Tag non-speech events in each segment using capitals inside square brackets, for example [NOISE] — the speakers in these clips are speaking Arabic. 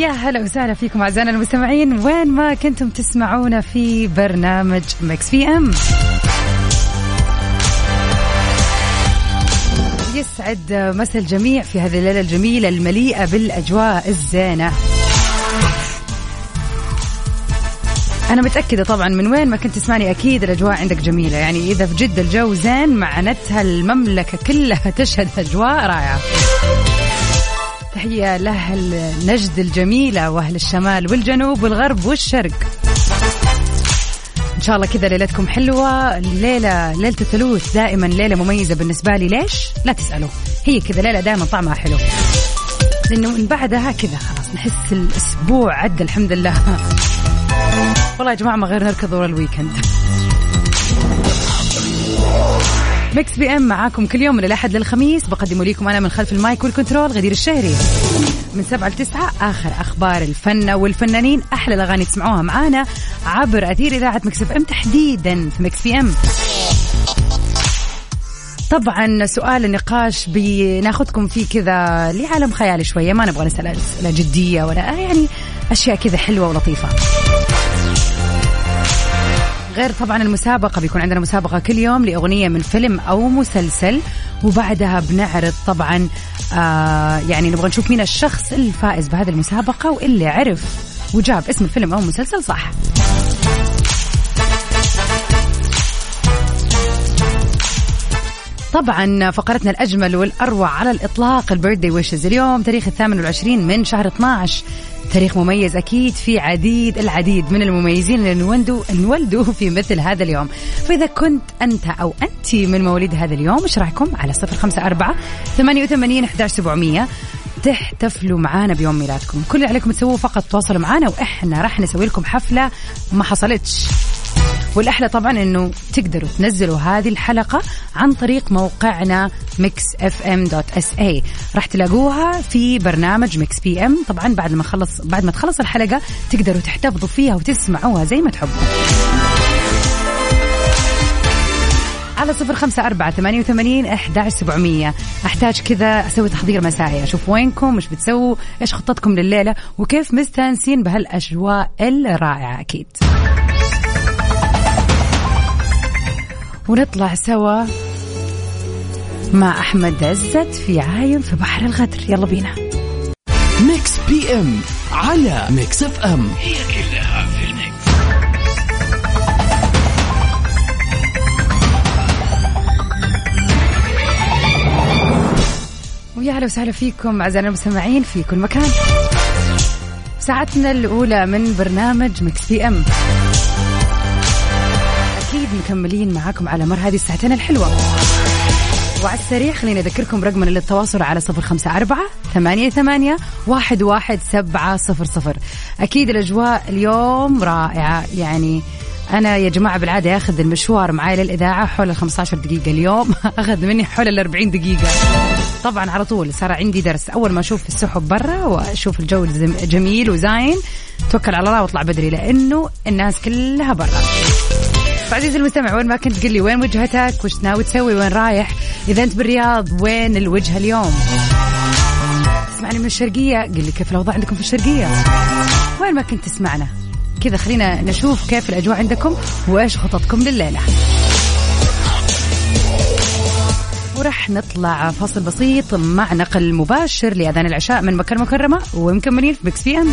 يا هلا وسهلا فيكم أعزائنا المستمعين. وين ما كنتم تسمعونا في برنامج Mix PM يسعد مسا الجميع في هذه الليلة الجميلة المليئة بالأجواء الزينة. أنا متأكدة طبعا من وين ما كنت تسمعني أكيد الأجواء عندك جميلة. يعني إذا في جدة الجو زين معناتها المملكة كلها تشهد أجواء رائعة. تحية لأهل نجد الجميلة وأهل الشمال والجنوب والغرب والشرق. إن شاء الله كذا ليلتكم حلوة. الليلة ليلة الثلوث دائما ليلة مميزة بالنسبة لي. ليش؟ لا تسألوا. هي كذا ليلة دائما طعمها حلو. لأنه من بعدها كذا خلاص نحس الأسبوع عدى الحمد لله. والله يا جماعة ما غير نركض ورا الويكند Mix PM معاكم كل يوم من الأحد للخميس. بقدم لكم أنا من خلف ال mic وال control غدير الشهري. من سبعة لتسعة آخر أخبار الفن والفنانين. أحلى الأغاني تسمعوها معانا عبر أثير إذاعة Mix FM تحديدا في Mix PM. طبعا سؤال النقاش بناخذكم فيه كذا لعالم خيالي شوية. ما نبغى نسأل أسئلة جدية ولا يعني أشياء كذا حلوة ولطيفة. غير طبعا المسابقة بيكون عندنا مسابقة كل يوم لأغنية من فيلم أو مسلسل وبعدها بنعرض طبعا آه يعني نبغى نشوف مين الشخص الفائز بهذه المسابقة واللي عرف وجاب اسم الفيلم أو المسلسل صح. طبعا فقرتنا الأجمل والأروع على الإطلاق البيرثدي ويشز. اليوم تاريخ الثامن والعشرين من شهر 12 تاريخ مميز أكيد في عديد العديد من المميزين اللي انولدوا انولدوا في مثل هذا اليوم. فإذا كنت أنت أو أنت من مواليد هذا اليوم إيش رايكم؟ على صفر خمسة أربعة ثمانية وثمانين أحداش سبعمية. تحتفلوا معانا بيوم ميلادكم. كل اللي عليكم تسووه فقط تواصلوا معانا وإحنا راح نسوي لكم حفلة ما حصلتش. والأحلى طبعا إنه تقدروا تنزلوا هذه الحلقة عن طريق موقعنا Mix FM dot SA راح تلاقوها في برنامج Mix PM. طبعا بعد ما خلص بعد ما تخلص الحلقة تقدروا تحتفظوا فيها وتسمعوها زي ما تحبوا. على صفر خمسة أربعة ثمانية وثمانين أحد سبعمية. أحتاج كذا أسوي تحضير مسائي أشوف وينكم إيش بتسووا إيش خطتكم لليلة وكيف مستانسين بهالأجواء الرائعة أكيد. ونطلع سوا مع أحمد عزت في عايم في بحر الغدر. يلا بينا. Mix PM على Mix FM ويا أهلا وسهلا فيكم أعزائنا المستمعين في كل مكان. ساعتنا الأولى من برنامج Mix PM مكملين معاكم على مر هذه الساعتين الحلوة. وعلى السريع خليني أذكركم رقمنا للتواصل على صفر خمسة أربعة ثمانية, ثمانية واحد, واحد سبعة صفر صفر. أكيد الأجواء اليوم رائعة. يعني أنا يا جماعة بالعادة أخذ المشوار معي للإذاعة حول ال 15 دقيقة اليوم. [LAUGHS] أخذ مني حول ال 40 دقيقة. طبعا على طول صار عندي درس. أول ما أشوف السحب برا وأشوف الجو جميل وزاين توكل على الله وأطلع بدري لأنه الناس كلها برا. فعزيزي المستمع وين ما كنت قل لي وين وجهتك وش ناوي تسوي وين رايح إذا أنت بالرياض وين الوجهة اليوم؟ تسمعني من الشرقية قل لي كيف الأوضاع عندكم في الشرقية؟ وين ما كنت تسمعنا. كذا خلينا نشوف كيف الأجواء عندكم وإيش خططكم لليلة. ورح نطلع فاصل بسيط مع نقل مباشر لأذان العشاء من مكة المكرمة ومكملين في Mix PM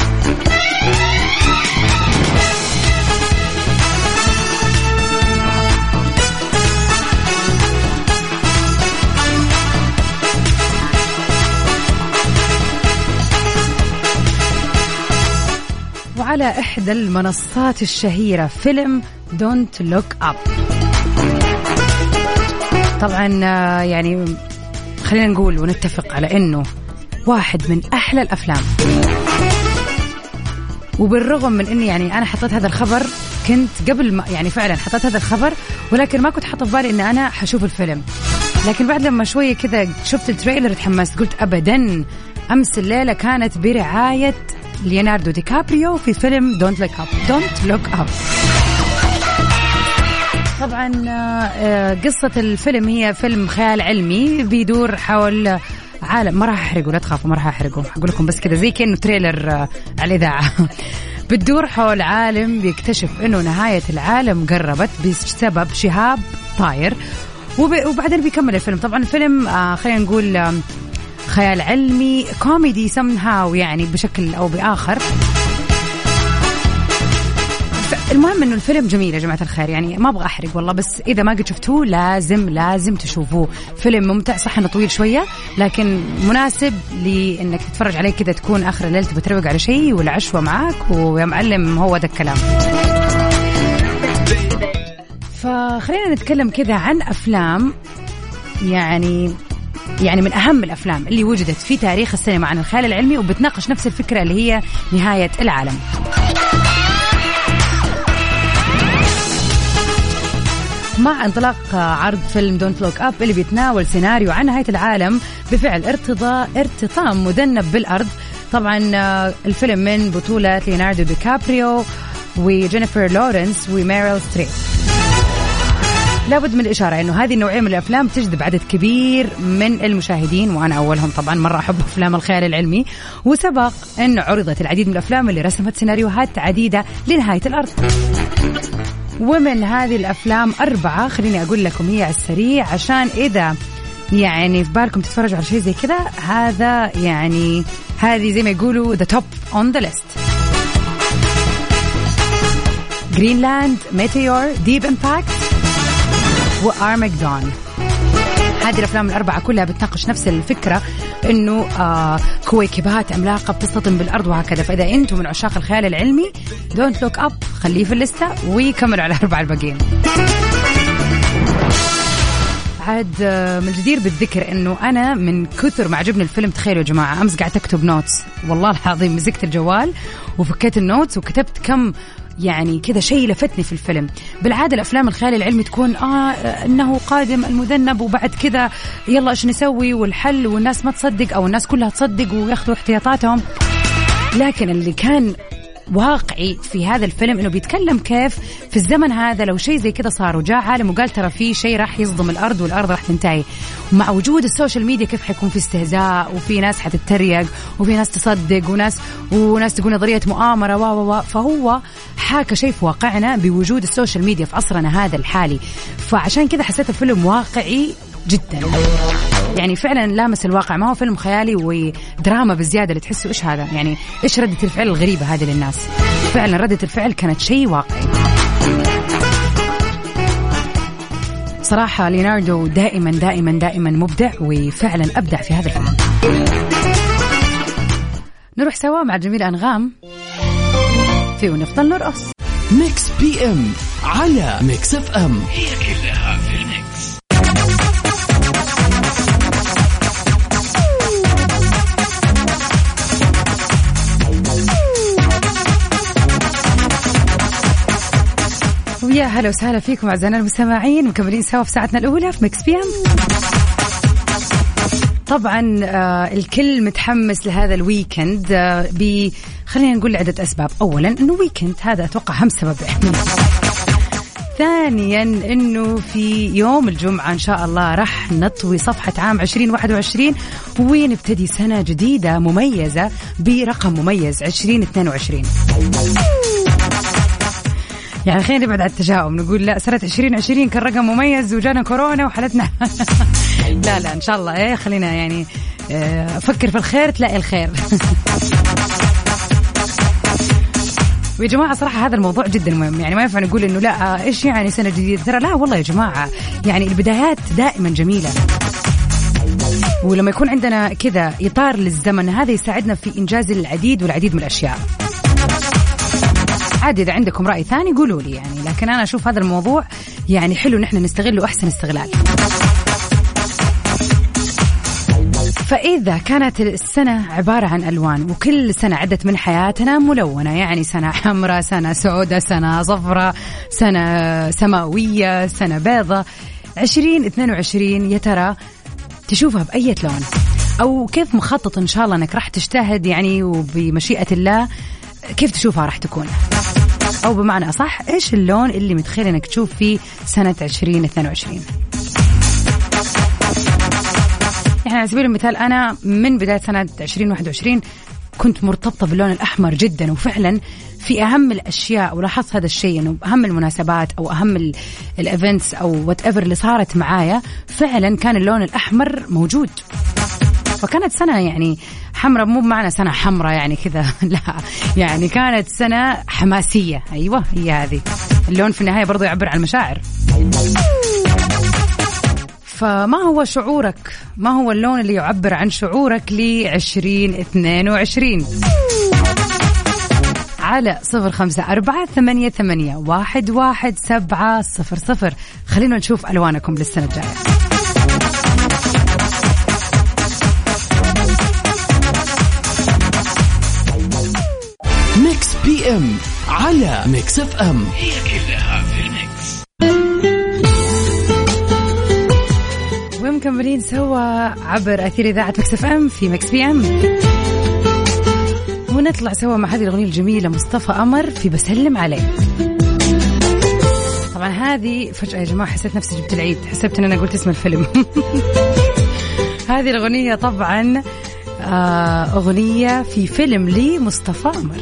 على إحدى المنصات الشهيرة فيلم Don't Look Up طبعا آه، يعني خلينا نقول ونتفق على أنه واحد من أحلى الأفلام. وبالرغم من إني يعني أنا حطيت هذا الخبر كنت قبل ما يعني فعلا حطيت هذا الخبر ولكن ما كنت حاطه في بالي ان أنا حشوف الفيلم. لكن بعد لما شوية كذا شفت ال trailer تحمست قلت ابدا أمس الليلة كانت برعاية ليوناردو دي كابريو في فيلم Don't Look Up Don't Look Up طبعا آه، قصة الفيلم هي فيلم خيال علمي بيدور حول عالم. ما راح أحرقه لا تخافوا ما راح أحرقه. أقول لكم بس كذا زي كأنه trailer آه، على الاذاعه [LAUGHS] بتدور حول عالم بيكتشف إنه نهاية العالم قربت بسبب شهاب طاير. وبعدين بيكمل الفيلم. طبعا الفيلم آه خلينا نقول خيال علمي كوميدي سم هاو يعني بشكل أو بآخر. المهم إنه الفيلم جميل يا جماعة الخير يعني ما أبغى أحرق والله بس إذا ما قد شفتوه لازم لازم تشوفوه. فيلم ممتع صح إنه طويل شوية لكن مناسب لإنك تتفرج عليه كذا تكون آخر الليل تبغى تروق على شيء والعشوة معاك ويا معلم هو ده الكلام. فخلينا نتكلم كذا عن أفلام يعني يعني من أهم الأفلام اللي وجدت في تاريخ السينما عن الخيال العلمي وبتناقش نفس الفكرة اللي هي نهاية العالم. مع انطلاق عرض فيلم Don't Look Up اللي بيتناول سيناريو عن نهاية العالم بفعل ارتضاء ارتطام مذنب بالأرض طبعا آه، الفيلم من بطولة ليوناردو دي كابريو وجينيفر لورنس وميريل ستريب لابد من الإشارة أنه هذه النوعية من الأفلام تجذب عدد كبير من المشاهدين وأنا أولهم طبعا مرة أحب أفلام الخيال العلمي. وسبق أن عرضت العديد من الأفلام اللي رسمت سيناريوهات عديدة لنهاية الأرض ومن هذه الأفلام أربعة خليني أقول لكم هي على السريع عشان إذا يعني في بالكم تتفرجوا على شيء زي كذا هذا يعني هذه زي ما يقولوا the top on the list Greenland Meteor Deep Impact و Armageddon هذه الأفلام الأربعة كلها بتناقش نفس الفكرة إنه آه كويكبات عملاقة بتصطدم بالأرض وهكذا. فإذا أنتم من عشاق الخيال العلمي Don't Look Up خليه في الليستة ويكملوا على [LAUGHS] الاربعه الباقيين. عاد آه، من الجدير بالذكر إنه أنا من كثر ما عجبني الفيلم تخيلوا يا جماعة أمس قعدت أكتب notes والله العظيم مسكت الجوال وفكيت ال notes وكتبت كم يعني كذا شيء لفتني في الفيلم. بالعادة الأفلام الخيال العلمي تكون آه إنه قادم المذنب وبعد كذا يلا إيش نسوي؟ والحل والناس ما تصدق أو الناس كلها تصدق وياخذوا احتياطاتهم. لكن اللي كان واقعي في هذا الفيلم إنه بيتكلم كيف في الزمن هذا لو شيء زي كذا صار وجاء عالم وقال ترى في شيء راح يصدم الأرض والأرض راح تنتهي. مع وجود ال social media كيف حيكون في استهزاء وفي ناس حتتريق وفي ناس تصدق وناس وناس تقول نظرية مؤامرة و و فهو حاكى شيء في واقعنا بوجود ال social media في عصرنا هذا الحالي. فعشان كذا حسيت الفيلم واقعي جدا. يعني فعلا لامس الواقع. ما هو فيلم خيالي ودراما بزيادة اللي تحسوا إيش هذا؟ يعني إيش ردة الفعل الغريبة هذه للناس؟ فعلا ردة الفعل كانت شيء واقعي. صراحة ليوناردو دائما دائما دائما مبدع وفعلا أبدع في هذا الفيلم. نروح سوا مع جميل أنغام في ونفضل نرقص. Mix PM على Mix FM. هي ويا هلا وسهلا فيكم أعزائنا المستمعين مكملين سوا في ساعتنا الأولى في Mix PM. طبعا آه الكل متحمس لهذا ال weekend آه ب خلينا نقول لعدة أسباب. اولا إنه weekend هذا أتوقع اهم سبب يعني ثانيا إنه في يوم الجمعة إن شاء الله راح نطوي صفحة عام 2021 ونبتدي سنة جديدة مميزة برقم مميز 2022 يعني خلينا نبعد عن التشاؤم نقول لا سنة 2020 كان رقم مميز وجانا كورونا وحالتنا. [LAUGHS] لا لا إن شاء الله. إيه خلينا يعني آه، فكر في الخير تلاقي الخير. [LAUGHS] ويا جماعة صراحة هذا الموضوع جدا مهم. يعني ما ينفع نقول إنه لا آه، إيش يعني سنة جديدة؟ ترى لا والله يا جماعة. يعني البدايات دائما جميلة. ولما يكون عندنا كذا إطار للزمن هذا يساعدنا في إنجاز العديد والعديد من الأشياء. وعادي إذا عندكم رأي ثاني قولوا لي يعني لكن أنا أشوف هذا الموضوع يعني حلو نحن نستغله احسن استغلال. فإذا كانت السنة عبارة عن ألوان وكل سنة عدت من حياتنا ملونة يعني سنة حمراء سنة سوداء سنة صفراء سنة سماوية سنة بيضة عشرين اثنين وعشرين يا ترى تشوفها بأية لون؟ أو كيف مخطط إن شاء الله أنك راح تجتهد يعني وبمشيئة الله كيف تشوفها راح تكون؟ أو بمعنى أصح إيش اللون اللي متخيل أنك تشوف فيه سنة عشرين اثنين وعشرين؟ يعني على سبيل المثال أنا من بداية سنة 2021 كنت مرتبطة باللون الأحمر جدا وفعلا في أهم الأشياء ولاحظت هذا الشيء أنه أهم المناسبات أو أهم ال events أو what اللي صارت معايا فعلا كان اللون الأحمر موجود. فكانت سنة يعني حمراء مو بمعنى سنة حمراء يعني كذا [LAUGHS] لا. يعني كانت سنة حماسية. أيوة هي هذه. اللون في النهاية برضو يعبر عن المشاعر. فما هو شعورك؟ ما هو اللون اللي يعبر عن شعورك ل 2022 على صفر خمسة أربعة ثمانية, ثمانية واحد, واحد سبعة صفر صفر. خلينا نشوف ألوانكم للسنة الجاية. M على Mix FM. هي كلها في مكملين سوا عبر أثير إذاعة Mix FM في Mix PM. ونطلع سوا مع هذه الأغنية الجميلة مصطفى قمر في بسلم عليه. طبعا هذه فجأة يا جماعة حسيت نفسي جبت العيد حسبت إن أنا قلت اسم الفيلم. [LAUGHS] هذه الأغنية طبعا آه، أغنية في فيلم لمصطفى قمر.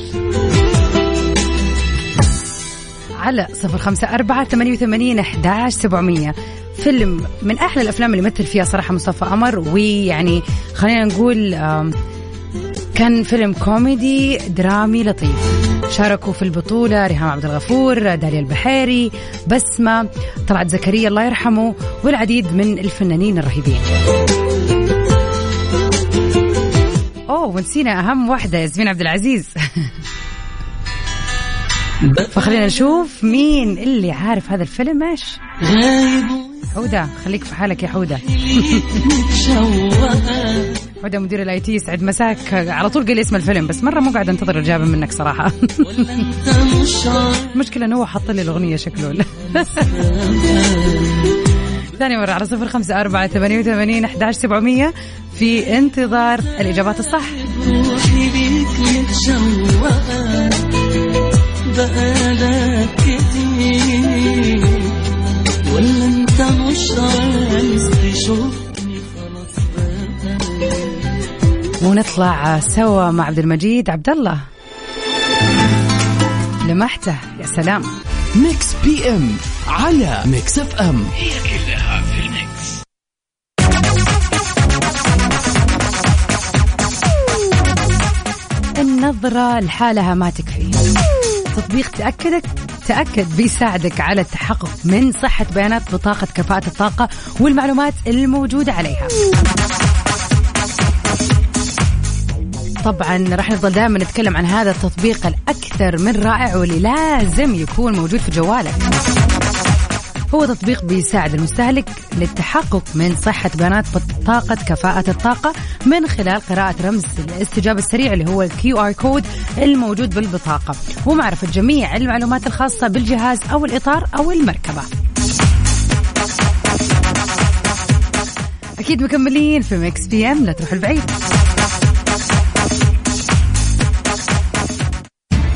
على صفر خمسة أربعة ثمانية وثمانين أحداش سبعمية. فيلم من أحلى الأفلام اللي مثل فيها صراحة مصطفى قمر ويعني خلينا نقول كان فيلم كوميدي درامي لطيف. شاركوا في البطولة ريهام عبد الغفور داليا البحيري بسمة طلعت زكريا الله يرحمه والعديد من الفنانين الرهيبين. أوه ونسينا أهم واحدة ياسمين عبد العزيز. [LAUGHS] فخلينا نشوف مين اللي عارف هذا الفيلم. إيش؟ حودة خليك في حالك يا حودة. حودة مدير ال IT يسعد مساك. على طول قال اسم الفيلم بس مرة مو قاعد انتظر اجابة منك صراحة. المشكلة إنه هو حط لي الأغنية شكله. ثاني مرة على صفر خمسة أربعة ثمانية وثمانين أحداش سبعمية في انتظار الإجابات الصح. بقالك كتير. ولا انت مش عايز تشوفني خلاص ونطلع سوا مع عبد المجيد عبد الله لمحته يا سلام. Mix PM على Mix FM. هي كلها في ال Mix. النظرة لحالها ما تكفي. تطبيق تأكدك تأكد بيساعدك على التحقق من صحة بيانات بطاقة كفاءة الطاقة والمعلومات الموجودة عليها. طبعا راح نفضل دائما نتكلم عن هذا التطبيق الأكثر من رائع واللي لازم يكون موجود في جوالك. هو تطبيق بيساعد المستهلك للتحقق من صحة بيانات بطاقة كفاءة الطاقة من خلال قراءة رمز الاستجابة السريع اللي هو ال QR code الموجود بالبطاقة. ومعرفة جميع المعلومات الخاصة بالجهاز أو الإطار أو المركبة. أكيد مكملين في Mix PM لا تروح البعيد.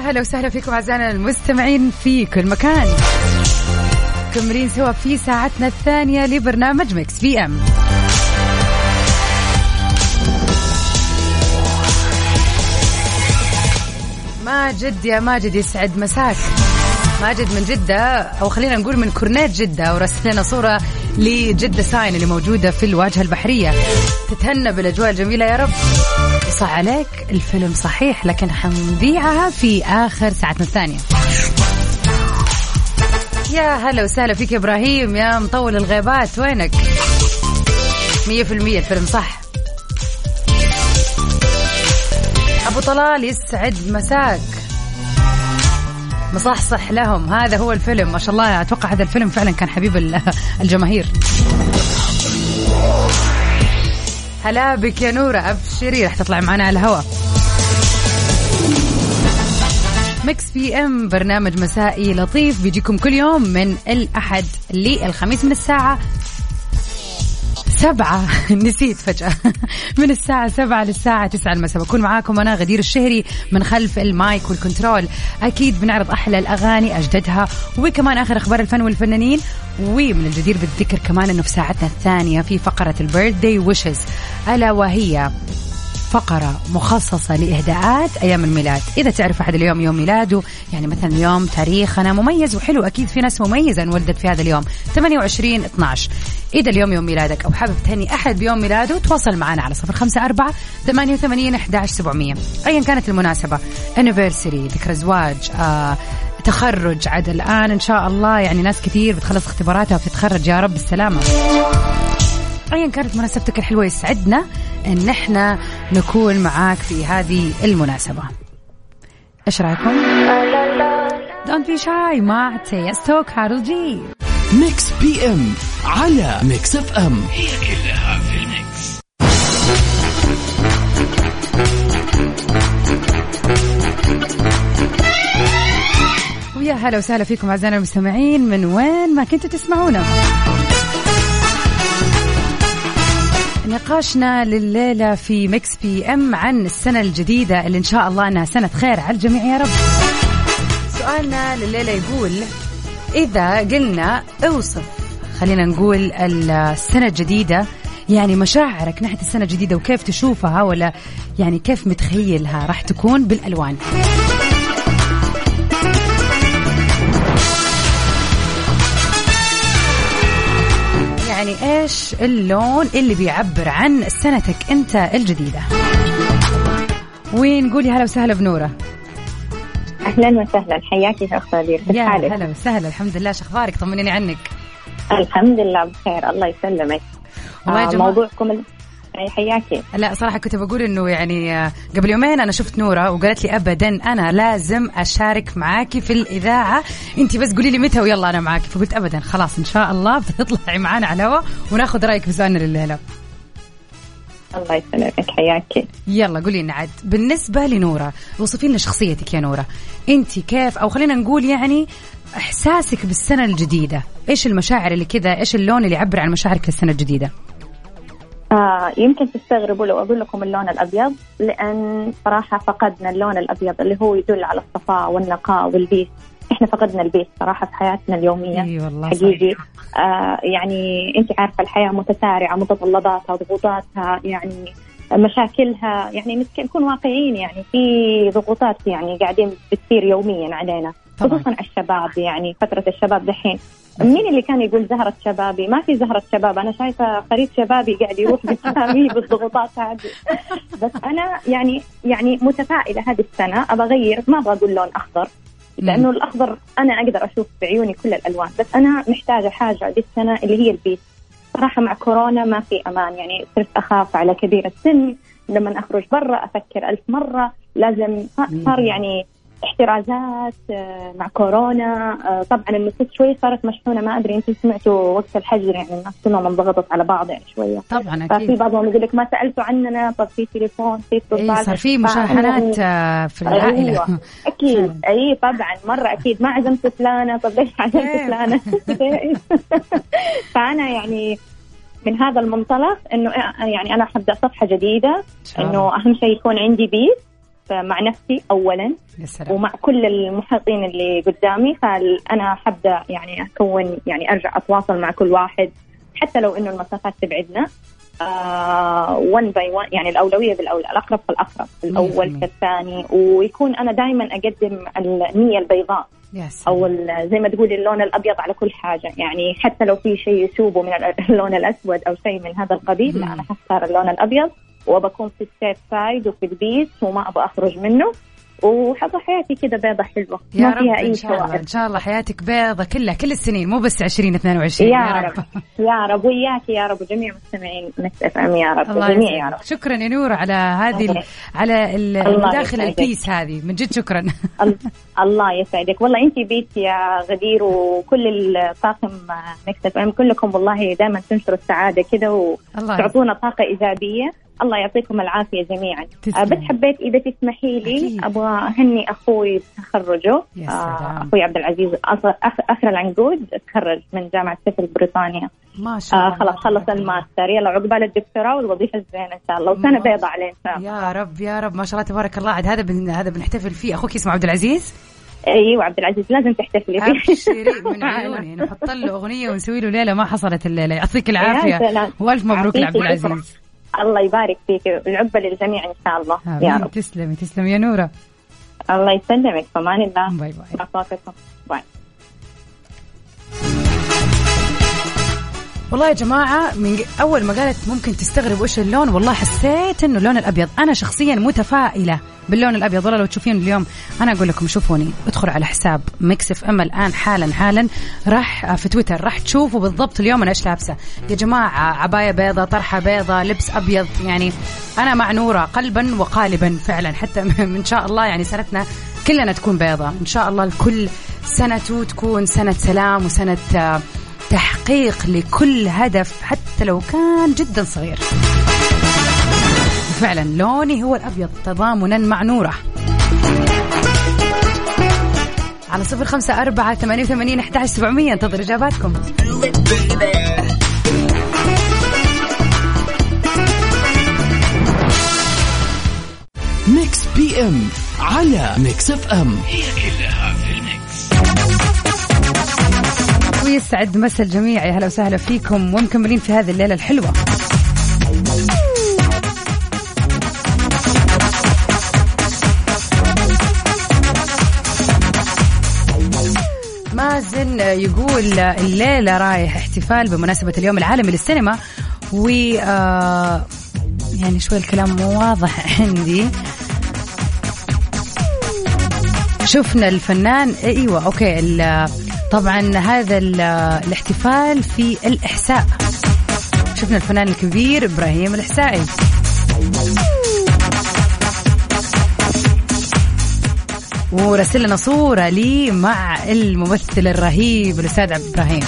هلا وسهلا فيكم أعزائنا المستمعين في كل مكان. مكملين سوا في ساعتنا الثانية لبرنامج Mix PM ماجد يا ماجد يسعد مساك. ماجد من جدة أو خلينا نقول من كورنيش جدة ورسل لنا صورة لجدة sign اللي موجودة في الواجهة البحرية. تتهنى بالأجواء الجميلة يا رب. صح عليك الفيلم صحيح لكن حنذيعها في آخر ساعتنا الثانية. يا هلا وسهلا فيك يا إبراهيم يا مطول الغيبات وينك؟ مية في المية الفيلم صح. أبو طلال يسعد مساك. مصحصح لهم. هذا هو الفيلم. ما شاء الله أتوقع هذا الفيلم فعلا كان حبيب الجماهير. هلا بك يا نورة. ابشري رح تطلع معنا على الهواء. Mix PM برنامج مسائي لطيف بيجيكم كل يوم من الأحد للخميس من الساعة سبعة. [LAUGHS] نسيت فجأة. [LAUGHS] من الساعة سبعة للساعة تسعة المساء. بكون معاكم أنا غدير الشهري من خلف ال mic وال control. أكيد بنعرض أحلى الأغاني أجددها وكمان آخر أخبار الفن والفنانين. ومن الجدير بالذكر كمان أنه في ساعتنا الثانية في فقرة البيرث داي ويشز ألا وهي. فقرة مخصصة لإهداءات أيام الميلاد. إذا تعرف أحد اليوم يوم ميلاده يعني مثلا يوم تاريخنا مميز وحلو أكيد في ناس مميزة انولدت في هذا اليوم. 28 12 إذا اليوم يوم ميلادك أو حابب تهني أحد بيوم ميلاده تواصل معنا على 054 88 11 700 أيا كانت المناسبة. Anniversary ذكرى زواج آه تخرج عاد الآن إن شاء الله. يعني ناس كثير بتخلص اختباراتها وبتتخرج. يا رب بالسلامة ايا كانت مناسبتك الحلوة يسعدنا إن إحنا نكون معاك في هذه المناسبة. إيش رأيكم؟ Don't Be Shy مع Tiësto Karol G Mix PM على Mix FM هي كلها في ال mix. ويا هلا وسهلا فيكم أعزائنا المستمعين من وين ما كنتوا تسمعونا. نقاشنا لليلة في Mix PM عن السنة الجديدة اللي إن شاء الله إنها سنة خير على الجميع يا رب. سؤالنا لليلة يقول إذا قلنا أوصف خلينا نقول السنة الجديدة يعني مشاعرك ناحية السنة الجديدة وكيف تشوفها ولا يعني كيف متخيلها راح تكون بالألوان؟ يعني إيش اللون اللي بيعبر عن سنتك أنت الجديدة؟ وين؟ قولي هلا وسهلا بنورة. أهلا وسهلا. حياكي يا اخت يا هلا وسهلا. الحمد لله. شو أخبارك؟ طمنيني عنك. الحمد لله بخير. الله يسلمك. آه موضوعكم حياكي. لا صراحة كنت بقول إنه يعني آه، قبل يومين أنا شفت نورة وقالت لي ابدا أنا لازم أشارك معاكي في الإذاعة. انت بس قولي لي متى ويلا أنا معاكي. فقلت ابدا خلاص إن شاء الله [LAUGHS] بتطلعي معانا على الهواء وناخذ رأيك في سؤالنا لليلة. الله يسلمك حياكي. يلا قولي لنا عاد. بالنسبة لنورة وصفي لنا شخصيتك يا نورة. انت كيف أو خلينا نقول يعني إحساسك بالسنة الجديدة. إيش المشاعر اللي كذا إيش اللون اللي يعبر عن مشاعرك للسنة الجديدة؟ آه يمكن تستغربوا لو أقول لكم اللون الأبيض لأن صراحة فقدنا اللون الأبيض اللي هو يدل على الصفاء والنقاء والبيس إحنا فقدنا البيت صراحة في حياتنا اليومية. إي والله حقيقي. آه يعني أنت عارفة الحياة متسارعة متطلباتها ضغوطاتها يعني مشاكلها. يعني نكون واقعيين يعني في ضغوطات يعني قاعدين بتصير يوميا علينا خصوصا الشباب يعني فترة الشباب دحين. مين اللي كان يقول زهرة شبابي؟ ما في زهرة شباب، أنا شايفة خريف شبابي قاعد يروح بسامي بالضغوطات هذه. بس أنا يعني يعني متفائلة هذه السنة. أبغى أغير. ما أبغى أقول لون أخضر. لأنه الأخضر أنا أقدر أشوف بعيوني كل الألوان، بس أنا محتاجة حاجة هذه السنة اللي هي البيت. صراحة مع كورونا ما في أمان. يعني صرت أخاف على كبير السن. لما أخرج برا أفكر ألف مرة. لازم صار يعني احترازات آه، مع كورونا آه، طبعا النفوس شوي صارت مشحونة ما أدري أنتم سمعتوا وقت الحجر يعني الناس كلهم انضغطت على بعض يعني شوية. طبعا أكيد. ففي بعضهم يقول لك ما سألتوا عننا طب في تليفون في اتصال إيه صار في مشاحنات آه، في العائلة. أيوة. أكيد [LAUGHS] أي طبعا مرة أكيد. ما عزمت فلانة طب ليش عزمت إيه. فلانة؟ [LAUGHS] فأنا يعني من هذا المنطلق إنه يعني أنا حبدا صفحة جديدة إنه أهم شيء يكون عندي بيت. مع نفسي اولا. سلام. ومع كل المحيطين اللي قدامي فانا حبدأ يعني أكون يعني أرجع أتواصل مع كل واحد حتى لو إنه المسافات تبعدنا. 1 باي 1 يعني الأولوية بالاولى الأقرب فالأقرب الأول فالثاني ويكون أنا دائما أقدم النية البيضاء. yes. أو زي ما تقولي اللون الأبيض على كل حاجة. يعني حتى لو في شيء يشوبه من اللون الأسود أو شيء من هذا القبيل لا أنا حختار اللون الأبيض. وبكون في ال safe side وفي البيت وما أبغى أخرج منه. وحظى حياتي كذا بيضة حلوة. يا ما رب فيها أي إن شاء الله إن شاء الله حياتك بيضة كلها كل السنين مو بس 2022 يا, يا رب. رب. يا رب وياك يا رب وجميع مستمعين Mix FM يا رب الله جميع يا رب. شكرا يا نور على هذه على المداخلة البيس هذه. من جد شكرا. الله يسعدك. والله انت بيت يا غدير وكل الطاقم Mix FM كلكم والله دائما تنشروا السعادة كذا وتعطونا طاقة إيجابية. الله يعطيكم العافية جميعا. تسلم. بس حبيت إذا تسمحي لي أبغى أهني أخوي بتخرجه آه أخوي عبد العزيز أخر العنقود تخرج من جامعة شيفيلد بريطانيا. ما شاء الله آه خلاص خلص الماستر. يلا عقبال الدكتوراه والوظيفة الزينة إن شاء الله. وسنة بيضاء عليه إن شاء الله. يا رب يا رب. ما شاء الله تبارك الله. عاد هذا بن هذا بنحتفل فيه. أخوك اسمه عبد العزيز؟ أيوه عبد العزيز لازم تحتفلي فيه أبشري [LAUGHS] من عيوني نحط له أغنية ونسوي له ليلة ما حصلت الليلة يعطيك العافية. وألف مبروك لعبد العزيز. الله يبارك فيك العقبى للجميع إن شاء الله. يا رب. تسلمي تسلمي. يا نورة. الله يسلمك في أمان الله. bye bye. bye. والله يا جماعة من أول ما قالت ممكن تستغرب وش اللون والله حسيت إنه اللون الأبيض. أنا شخصيا متفائلة باللون الأبيض والله لو تشوفين اليوم أنا أقول لكم شوفوني. ادخلوا على حساب Mix FM الآن حالا حالا. راح في تويتر راح تشوفوا بالضبط اليوم أنا إيش لابسة. يا جماعة عباية بيضة طرحة بيضة لبس أبيض يعني أنا مع نوره قلبا وقالبا فعلا. حتى [LAUGHS] إن شاء الله يعني سنتنا كلنا تكون بيضة. إن شاء الله الكل سنته تكون سنة سلام وسنة تحقيق لكل هدف حتى لو كان جدا صغير. فعلا لوني هو الأبيض تضامنا مع نوره. على صفر خمسة أربعة ثمانية وثمانين أحد سبعمية انتظر إجاباتكم. Mix PM على Mix FM. هي كلها ويسعد مسا الجميع. يا هلا وسهلا فيكم ومكملين في هذه الليلة الحلوة. مازن يقول الليلة رايح احتفال بمناسبة اليوم العالمي للسينما و آه، يعني شوي الكلام مو واضح عندي. شفنا الفنان إيوه أوكي طبعا هذا الاحتفال في الإحساء. شفنا الفنان الكبير إبراهيم الإحسائي. ورسل لنا صورة لي مع الممثل الرهيب الأستاذ عبد إبراهيم.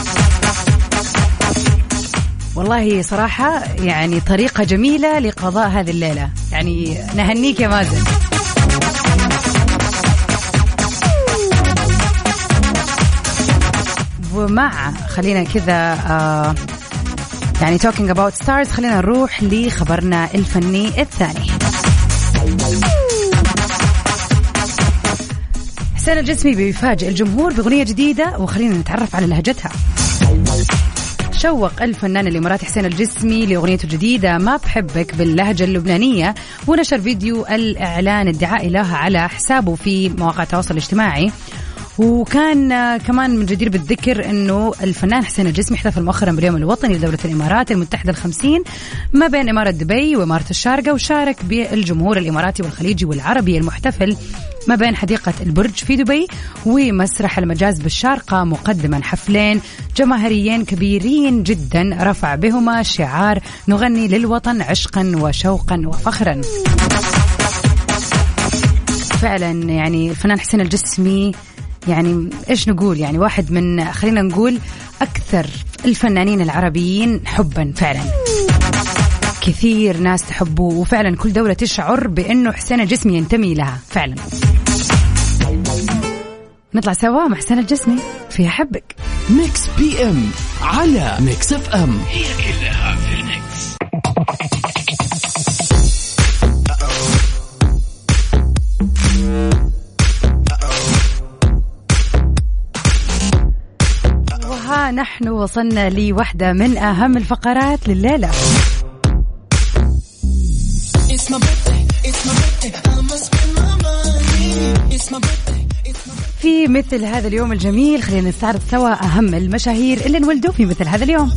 والله صراحة يعني طريقة جميلة لقضاء هذه الليلة. يعني نهنيك يا مازن. ومع خلينا كذا آه يعني talking about stars خلينا نروح لخبرنا الفني الثاني. حسين الجسمي بيفاجئ الجمهور بأغنية جديدة وخلينا نتعرف على لهجتها. شوق الفنان الإماراتي حسين الجسمي لأغنيته الجديدة ما بحبك باللهجة اللبنانية ونشر فيديو الإعلان الدعائي لها على حسابه في مواقع التواصل الاجتماعي. وكان كمان من جدير بالذكر إنه الفنان حسين الجسمي احتفل مؤخرا باليوم الوطني لدولة الإمارات المتحدة الخمسين ما بين إمارة دبي وإمارة الشارقة وشارك بالجمهور الإماراتي والخليجي والعربي المحتفل ما بين حديقة البرج في دبي ومسرح المجاز بالشارقة مقدما حفلين جماهيريين كبيرين جدا رفع بهما شعار نغني للوطن عشقا وشوقا وفخرا. فعلا يعني الفنان حسين الجسمي يعني إيش نقول؟ يعني واحد من خلينا نقول أكثر الفنانين العربيين حبا فعلا. كثير ناس تحبه وفعلا كل دولة تشعر بأنه حسين الجسمي ينتمي لها فعلا. نطلع سوا مع حسين الجسمي في أحبك. Mix PM على Mix FM. هي كلها نحن وصلنا لوحدة من أهم الفقرات لليلة. في مثل هذا اليوم الجميل خلينا نستعرض سوا أهم المشاهير اللي انولدوا في مثل هذا اليوم.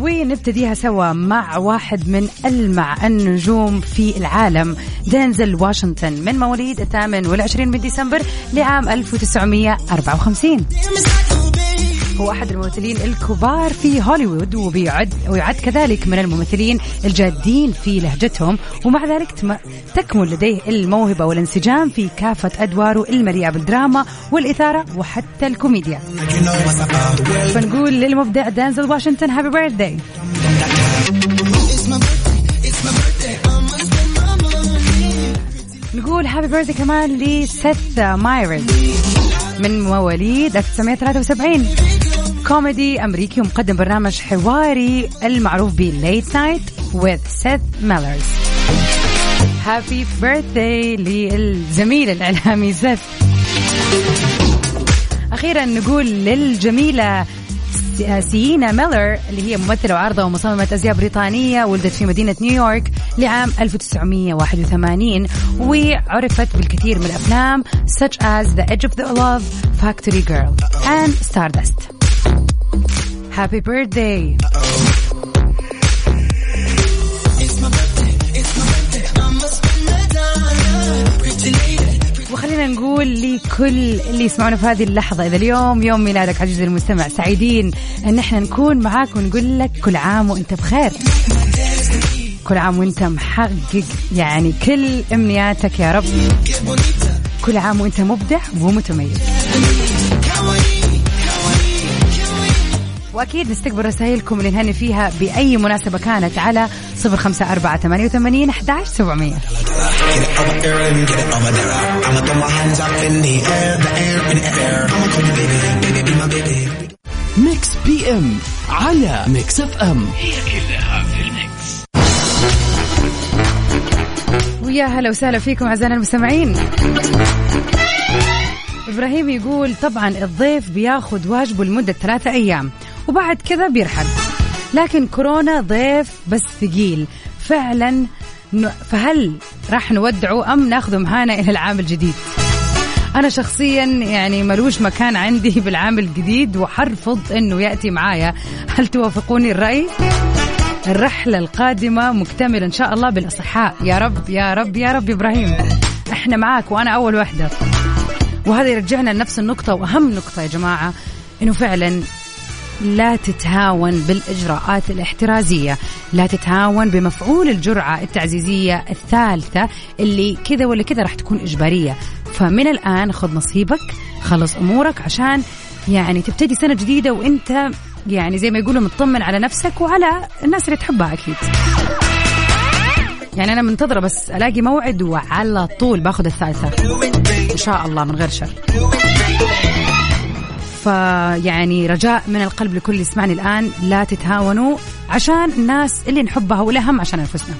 ونبتديها سوا مع واحد من ألمع النجوم في العالم دينزل واشنطن من مواليد الثامن والعشرين من ديسمبر لعام 1954 هو أحد الممثلين الكبار في هوليوود وبيعد ويعد كذلك من الممثلين الجادين في لهجتهم. ومع ذلك تكمن لديه الموهبة والانسجام في كافة أدواره المليئة بالدراما والإثارة وحتى الكوميديا. فنقول للمبدع دينزل واشنطن happy birthday نقول happy birthday كمان لسيث مايرز من مواليد 1973 كوميدي أمريكي ومقدم برنامج حواري المعروف ب Late Night with Seth Meyers happy birthday للزميل الإعلامي سيث أخيرا نقول للجميلة سيينا ميلر اللي هي ممثلة وعارضة ومصممة أزياء بريطانية ولدت في مدينة نيويورك لعام 1981 وعرفت بالكثير من الأفلام such as The Edge of the Love, Factory Girl and Stardust. Happy birthday! وخلينا نقول لكل اللي يسمعونا في هذه اللحظة إذا اليوم يوم ميلادك عزيزي المستمع سعيدين أن إحنا نكون معاك ونقول لك كل عام وأنت بخير. كل عام وأنت محقق يعني كل أمنياتك يا رب. كل عام وأنت مبدع ومتميز. وأكيد نستقبل رسائلكم اللي نهني فيها بأي مناسبة كانت على صفر خمسة أربعة ثمانية وثمانين أحداش سبعمية. ميكس إف إم على ميكس إف إم. هي كلها في ال mix ويا هلا وسهلا فيكم أعزائنا المستمعين. إبراهيم يقول طبعا الضيف بياخذ واجبه لمدة ثلاثة أيام. وبعد كذا بيرحل. لكن كورونا ضيف بس ثقيل. فعلا فهل راح نودعه أم ناخذه معانا إلى العام الجديد؟ أنا شخصيا يعني ملوش مكان عندي [LAUGHS] بالعام الجديد وحرفض أنه يأتي معايا. هل توافقوني الرأي؟ الرحلة القادمة مكتملة إن شاء الله بالأصحاء. يا رب يا رب يا رب إبراهيم. إحنا معاك وأنا أول واحدة وهذا يرجعنا لنفس النقطة وأهم نقطة يا جماعة إنه فعلا لا تتهاون بالإجراءات الاحترازية لا تتهاون بمفعول الجرعة التعزيزية الثالثة اللي كذا ولا كذا راح تكون إجبارية. فمن الآن خذ نصيبك خلص أمورك عشان يعني تبتدي سنة جديدة وإنت يعني زي ما يقولوا مطمن على نفسك وعلى الناس اللي تحبها أكيد. يعني أنا منتظرة بس ألاقي موعد وعلى طول باخذ الثالثة. إن شاء الله من غير شر. فيعني رجاء من القلب لكل اللي يسمعني الآن لا تتهاونوا عشان الناس اللي نحبها والأهم عشان أنفسنا.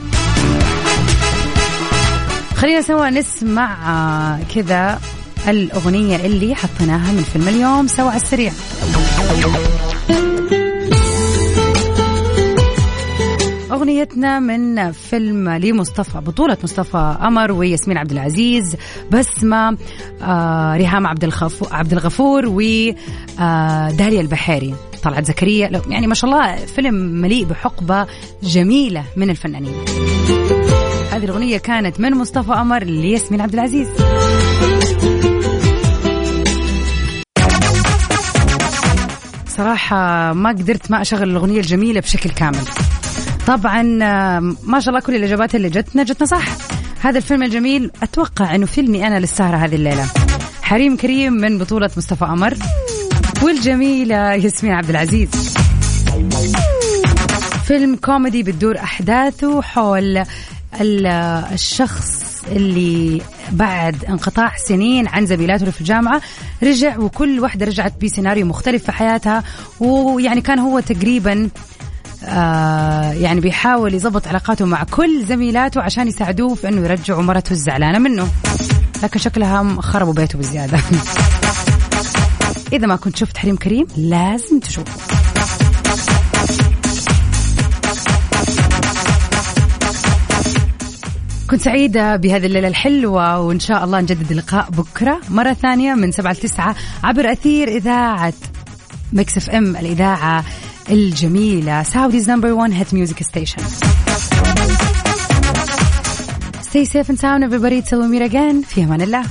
خلينا سوا نسمع كذا الأغنية اللي حطيناها من فيلم اليوم سوا على السريع. أغنيتنا من فيلم لمصطفى بطولة مصطفى قمر وياسمين عبد العزيز بسمة آه ريهام عبد الغفور عبد الغفور وداليا آه البحيري طلعت زكريا. يعني ما شاء الله فيلم مليء بحقبة جميلة من الفنانين. هذه الأغنية كانت من مصطفى قمر لياسمين عبد العزيز. صراحة ما قدرت ما أشغل الأغنية الجميلة بشكل كامل. طبعا ما شاء الله كل الإجابات اللي جتنا جتنا صح. هذا الفيلم الجميل أتوقع أنه فيلمي أنا للسهرة هذه الليلة. حريم كريم من بطولة مصطفى قمر. والجميلة ياسمين عبد العزيز. فيلم كوميدي بتدور أحداثه حول الشخص اللي بعد انقطاع سنين عن زميلاته في الجامعة. رجع وكل واحدة رجعت بسيناريو مختلف في حياتها. ويعني كان هو تقريبا آه يعني بيحاول يضبط علاقاته مع كل زميلاته عشان يساعدوه في إنه يرجعوا مرته الزعلانة منه. لكن شكلها خربوا بيته بزيادة. [LAUGHS] إذا ما كنت شفت حريم كريم لازم تشوفه. كنت سعيدة بهذه الليلة الحلوة وإن شاء الله نجدد اللقاء بكرة مرة ثانية من سبعة لتسعة عبر أثير إذاعة ميكس إف إم الإذاعة. الجميلة سعوديز نمبر 1 هيت ميوزك ستيشن Stay safe and sound everybody till we meet again في أمان الله